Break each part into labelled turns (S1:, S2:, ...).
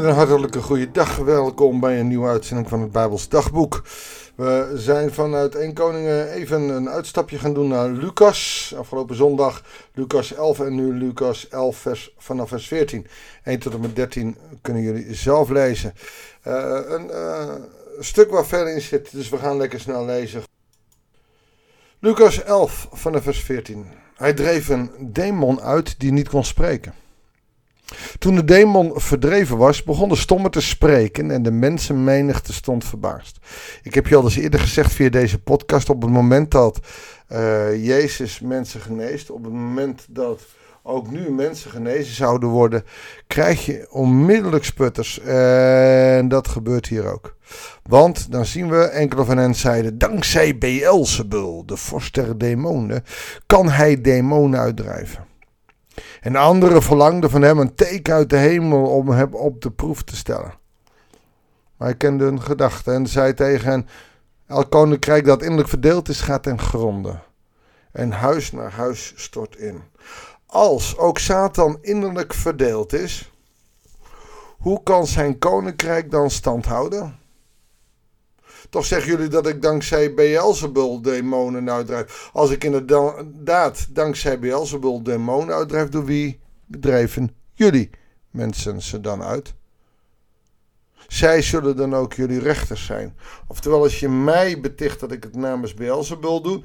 S1: Met een hartelijke goede dag. Welkom bij een nieuwe uitzending van het Bijbels Dagboek. We zijn vanuit 1 Koningen even een uitstapje gaan doen naar Lucas. Afgelopen zondag Lucas 11 en nu Lucas 11 vers, vanaf vers 14. 1 tot en met 13 kunnen jullie zelf lezen. Uh, een uh, stuk waar verder in zit, dus we gaan lekker snel lezen. Lucas 11 vanaf vers 14. Hij dreef een demon uit die niet kon spreken. Toen de demon verdreven was, begon de stomme te spreken en de mensenmenigte stond verbaasd. Ik heb je al eens eerder gezegd via deze podcast, op het moment dat uh, Jezus mensen geneest, op het moment dat ook nu mensen genezen zouden worden, krijg je onmiddellijk sputters. En dat gebeurt hier ook. Want dan zien we, enkele van hen zeiden, dankzij Beelzebul, de vorst der demonen, kan hij demonen uitdrijven. En de anderen verlangden van hem een teken uit de hemel om hem op de proef te stellen. Maar hij kende hun gedachten en zei tegen hen: Elk koninkrijk dat innerlijk verdeeld is, gaat ten gronde. En huis naar huis stort in. Als ook Satan innerlijk verdeeld is, hoe kan zijn koninkrijk dan stand houden? Toch zeggen jullie dat ik dankzij Beelzebul demonen uitdrijf. Als ik inderdaad dankzij Beelzebul demonen uitdrijf, door wie bedrijven jullie mensen ze dan uit? Zij zullen dan ook jullie rechters zijn. Oftewel, als je mij beticht dat ik het namens Beelzebul doe,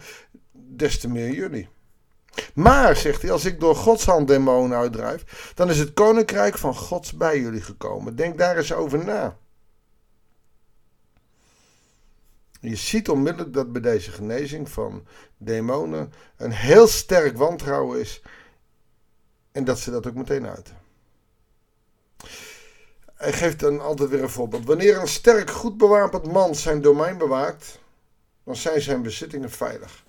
S1: des te meer jullie. Maar, zegt hij, als ik door Gods hand demonen uitdrijf, dan is het koninkrijk van Gods bij jullie gekomen. Denk daar eens over na. Je ziet onmiddellijk dat bij deze genezing van demonen een heel sterk wantrouwen is. En dat ze dat ook meteen uiten. Hij geeft dan altijd weer een voorbeeld. Wanneer een sterk, goed bewapend man zijn domein bewaakt, dan zijn zijn bezittingen veilig.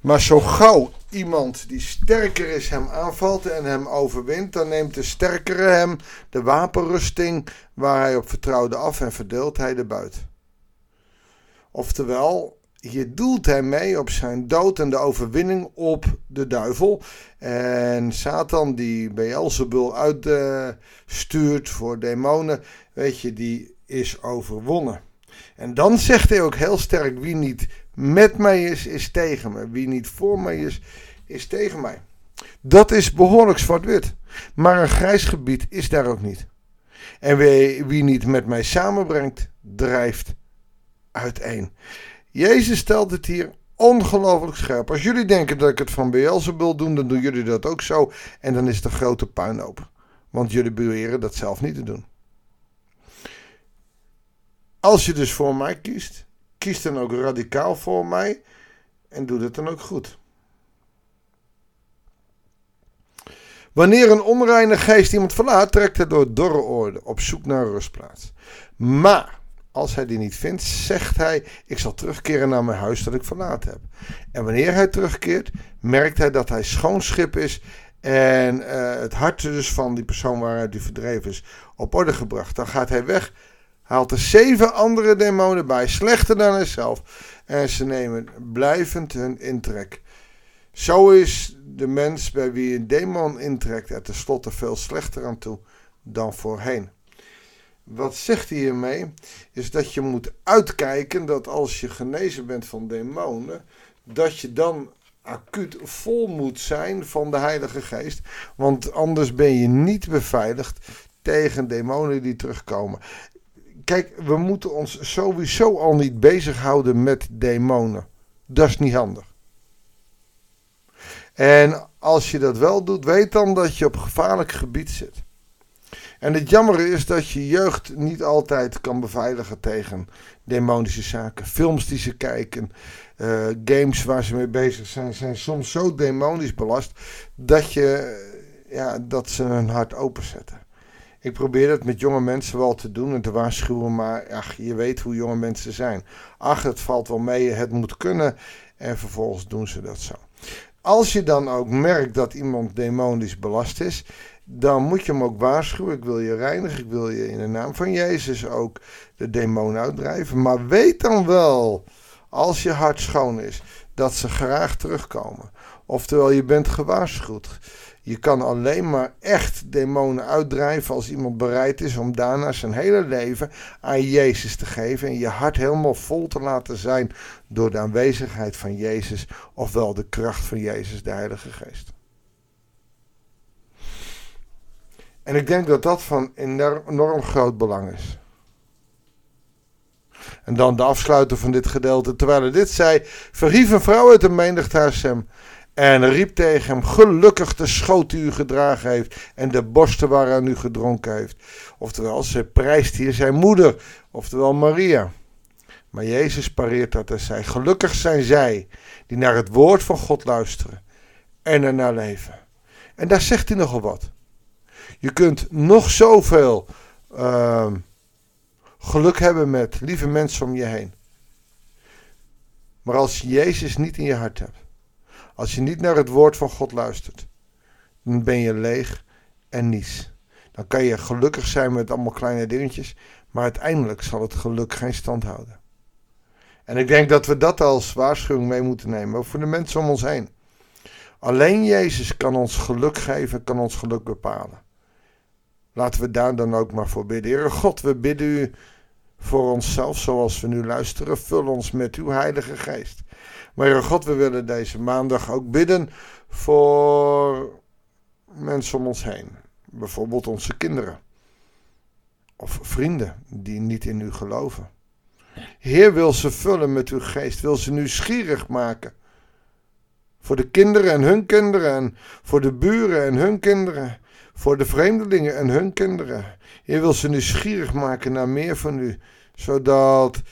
S1: Maar zo gauw iemand die sterker is hem aanvalt en hem overwint, dan neemt de sterkere hem de wapenrusting waar hij op vertrouwde af en verdeelt hij de buit. Oftewel, hier doelt hij mee op zijn dood en de overwinning op de duivel. En Satan die Beelzebul uitstuurt voor demonen, weet je, die is overwonnen. En dan zegt hij ook heel sterk, wie niet met mij is, is tegen me. Wie niet voor mij is, is tegen mij. Dat is behoorlijk zwart-wit. Maar een grijs gebied is daar ook niet. En wie, wie niet met mij samenbrengt, drijft uiteen. Jezus stelt het hier ongelooflijk scherp. Als jullie denken dat ik het van Beelzebul doe, dan doen jullie dat ook zo. En dan is een grote puinhoop. Want jullie beweren dat zelf niet te doen. Als je dus voor mij kiest, kies dan ook radicaal voor mij. En doe dat dan ook goed. Wanneer een onreine geest iemand verlaat, trekt hij door dorre oorden op zoek naar rustplaats. Maar als hij die niet vindt, zegt hij: Ik zal terugkeren naar mijn huis dat ik verlaten heb. En wanneer hij terugkeert, merkt hij dat hij schoon schip is en uh, het hart dus van die persoon waaruit hij verdreven is op orde gebracht. Dan gaat hij weg, haalt er zeven andere demonen bij, slechter dan hijzelf, en ze nemen blijvend hun intrek. Zo is de mens bij wie een demon intrekt er tenslotte veel slechter aan toe dan voorheen. Wat zegt hij hiermee? Is dat je moet uitkijken dat als je genezen bent van demonen, dat je dan acuut vol moet zijn van de Heilige Geest. Want anders ben je niet beveiligd tegen demonen die terugkomen. Kijk, we moeten ons sowieso al niet bezighouden met demonen. Dat is niet handig. En als je dat wel doet, weet dan dat je op gevaarlijk gebied zit. En het jammer is dat je jeugd niet altijd kan beveiligen tegen demonische zaken. Films die ze kijken, uh, games waar ze mee bezig zijn, zijn soms zo demonisch belast dat, je, ja, dat ze hun hart openzetten. Ik probeer dat met jonge mensen wel te doen en te waarschuwen, maar ach, je weet hoe jonge mensen zijn. Ach, het valt wel mee, het moet kunnen en vervolgens doen ze dat zo. Als je dan ook merkt dat iemand demonisch belast is, dan moet je hem ook waarschuwen. Ik wil je reinigen, ik wil je in de naam van Jezus ook de demon uitdrijven. Maar weet dan wel, als je hart schoon is, dat ze graag terugkomen. Oftewel, je bent gewaarschuwd. Je kan alleen maar echt demonen uitdrijven als iemand bereid is om daarna zijn hele leven aan Jezus te geven en je hart helemaal vol te laten zijn door de aanwezigheid van Jezus, ofwel de kracht van Jezus, de Heilige Geest. En ik denk dat dat van enorm groot belang is. En dan de afsluiter van dit gedeelte. Terwijl hij dit zei, verhief een vrouw uit de menigte hem. En riep tegen hem: Gelukkig de schoot die u gedragen heeft. En de borsten waaraan u gedronken heeft. Oftewel, ze prijst hier zijn moeder. Oftewel Maria. Maar Jezus pareert dat en zei: Gelukkig zijn zij die naar het woord van God luisteren. En ernaar leven. En daar zegt hij nogal wat. Je kunt nog zoveel. Uh, geluk hebben met lieve mensen om je heen. Maar als je Jezus niet in je hart hebt, als je niet naar het woord van God luistert, dan ben je leeg en niets. Dan kan je gelukkig zijn met allemaal kleine dingetjes, maar uiteindelijk zal het geluk geen stand houden. En ik denk dat we dat als waarschuwing mee moeten nemen, ook voor de mensen om ons heen. Alleen Jezus kan ons geluk geven, kan ons geluk bepalen. Laten we daar dan ook maar voor bidden. Heere God, we bidden u voor onszelf, zoals we nu luisteren. Vul ons met uw Heilige Geest. Maar Heere God, we willen deze maandag ook bidden voor mensen om ons heen. Bijvoorbeeld onze kinderen. Of vrienden die niet in u geloven. Heer wil ze vullen met uw geest, wil ze nieuwsgierig maken. Voor de kinderen en hun kinderen en voor de buren en hun kinderen voor de vreemdelingen en hun kinderen. Je wil ze nieuwsgierig maken naar meer van u, zodat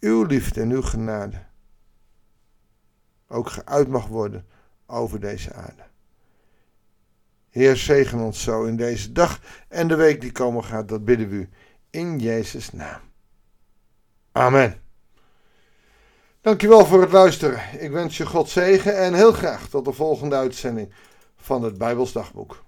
S1: uw liefde en uw genade ook geuit mag worden over deze aarde. Heer, zegen ons zo in deze dag en de week die komen gaat, dat bidden we u in Jezus' naam. Amen. Dankjewel voor het luisteren. Ik wens je God zegen en heel graag tot de volgende uitzending van het Bijbels Dagboek.